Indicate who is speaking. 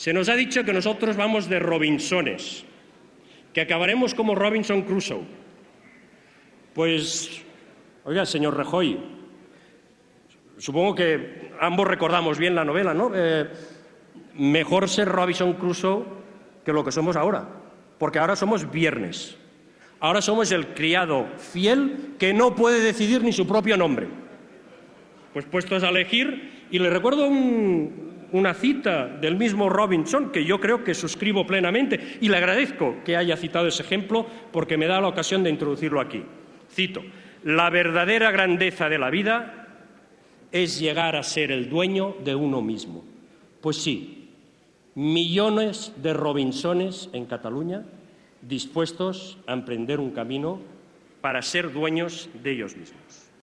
Speaker 1: Se nos ha dicho que nosotros vamos de Robinsones, que acabaremos como Robinson Crusoe. Pues, oiga, señor Rejoy, supongo que ambos recordamos bien la novela, ¿no? Eh, mejor ser Robinson Crusoe que lo que somos ahora, porque ahora somos viernes. Ahora somos el criado fiel que no puede decidir ni su propio nombre. Pues puestos a elegir, y le recuerdo una cita del mismo Robinson que yo creo que suscribo plenamente, y le agradezco que haya citado ese ejemplo porque me da la ocasión de introducirlo aquí. Cito, la verdadera grandeza de la vida es llegar a ser el dueño de uno mismo. Pues sí, millones de Robinsones en Cataluña dispuestos a emprender un camino para ser dueños de ellos mismos.